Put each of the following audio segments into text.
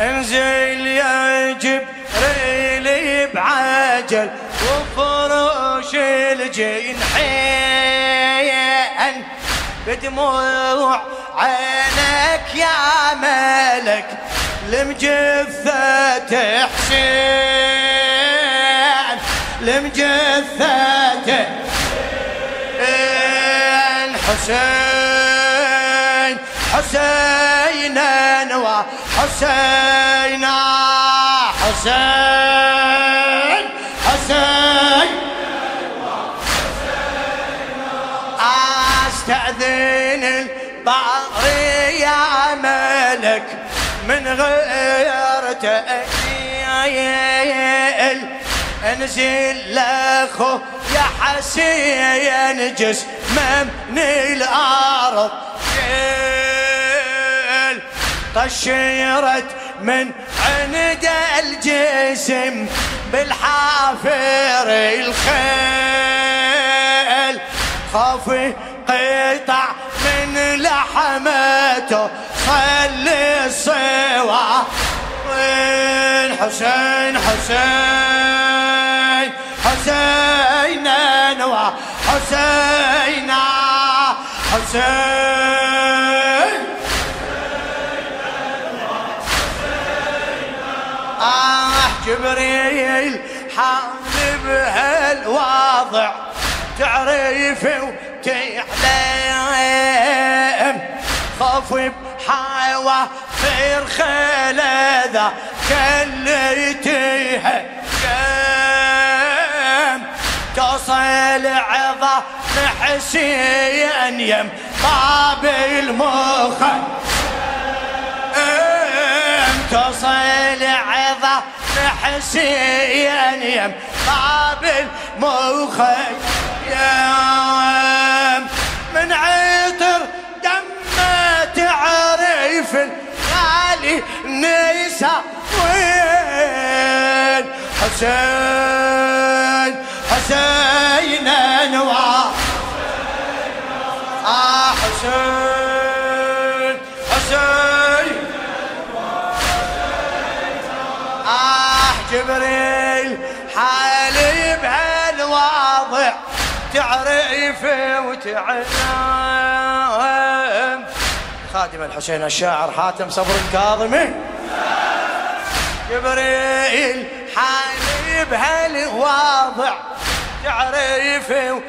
انزل يا جبريل بعجل وفروش الجنحين بدموع عينك يا ملك لمجثة حسين. لمجثة حسين. حسين نوى حسين. حسين. أستأذن الباري يا ملك من غير تأجيل انزل لاخو يا حسين جسمه من الأرض. طشرت من عند الجسم بالحافر الخيل. خافي قطع من لحمته صلي الصوا حسين حسين حسين حسين حسين جبريل حامل بهالواضع تعرف وتعلم خاف بحاوى خير خلذا كليتيها كم. تصل عظة حسين يم طاب المخ حسين يم طاب المخ يم. من عطر دمه تعرف الغالي نسا وين؟ حسين حسين انوار آه حسين. جبريل حالي بهالواضع تعرف وتعلم. خادم الحسين الشاعر حاتم صبر الكاظمي. جبريل حالي بهالواضع تعرف وتعلم.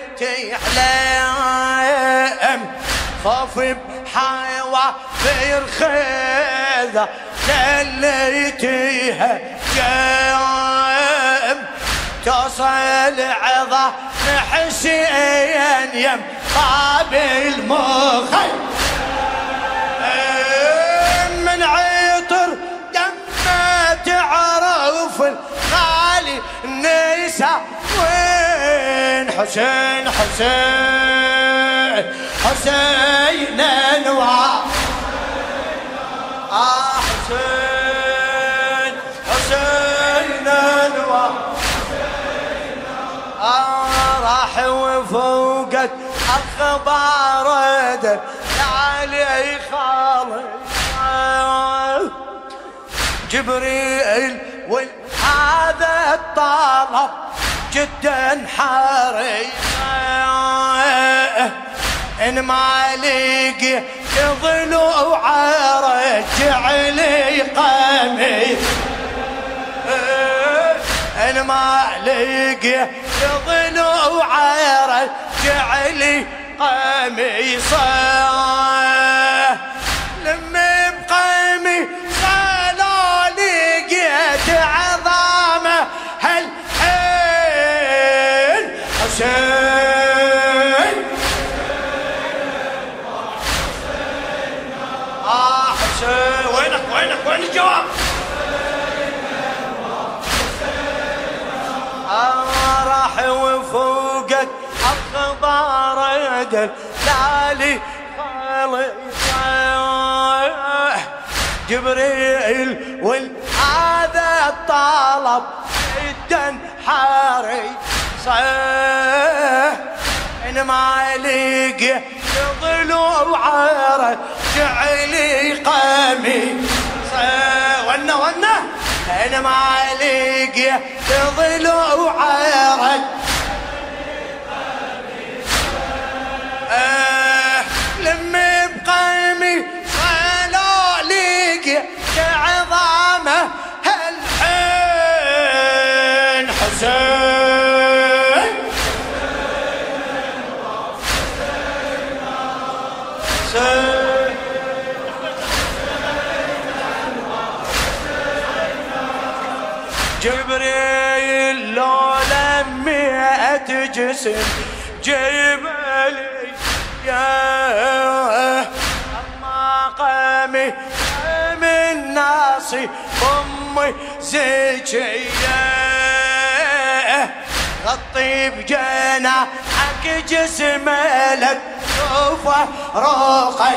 خوف بحيوة في الخيذة كليتيها جام تصل عظة حسين يم قابل مخي من عطر دمه تعرف الغالي النساء وين حسين حسين حسين انوار آه حسين. وفوقت أخبار دل علي خالد جبريل وهذا الطلب جدا حريص. إن ما لقي ضلوع رجع لي قميص. إن ما لقي ضلوع رجع لي قميصه. لم بقميص لا لقيت عظامه هالحين حسين. آه حسين. وينك؟ وينك؟ وين الجواب؟ وفوقك أخبار دل لالي جبريل والهذا الطلب جدا حاري صح إن ما لقي ضلوع عره جعلي قمي والنوى من ما لقي ضلوع رد آه لمي بقيمي لقي عظامه هالحين حسين. حسين. جبريل لو لميت جسم جبلي. يا أما قامي من ناصي أمي زكية. غطي بجناحك جسم لك شوفه روقي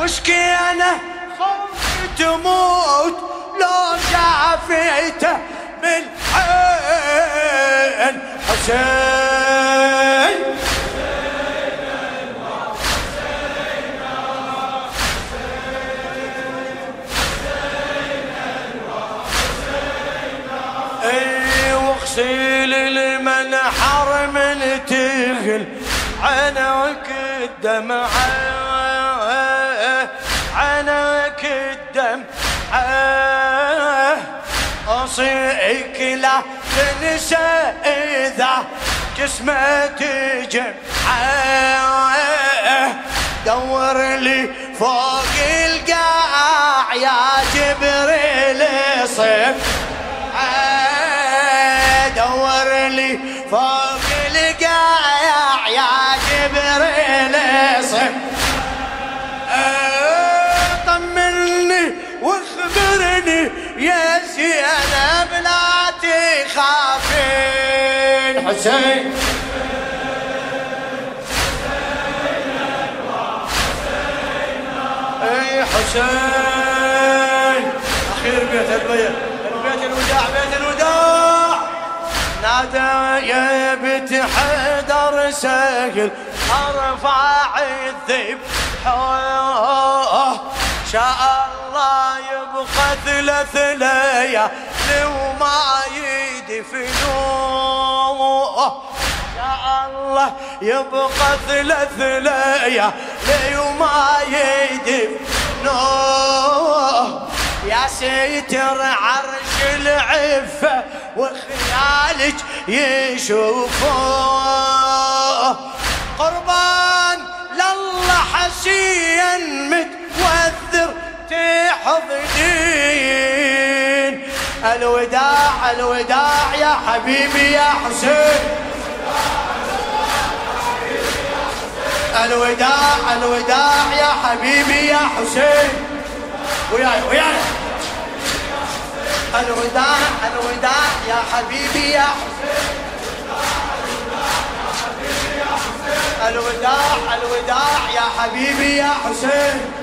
وشكي أنا خفت تموت؟ لو شافيته بالعين حسين. اي واغسل المنحر من تغل عنك الدمعه عنك الدمعه اصيك لا تنسى اذا جسمة تجمعه دور لي فوق القاع يا جبريل صف دور لي فوق القاع يا جبريل صف طمني واخبرني يا زينب لا تخافين حسين. أي حسين. أخير بيت البيت. بيت الوداع بيت الوداع. نادى يا بنت حيدر سهل أرفع الذيب شاء الله يبقى ثلاث ليالي وما يدفنوه. شاء الله يبقى ثلاث ليالي وما يدفنوه. يا ستر عرش العفة وخيالك يشوفوه. قربان لله حسين متوذر تحضنين الوداع الوداع يا حبيبي يا حسين. الوداع الوداع يا حبيبي يا حسين. وياي وياي. الوداع الوداع يا حبيبي يا حسين. الوداع الوداع يا حبيبي يا حسين.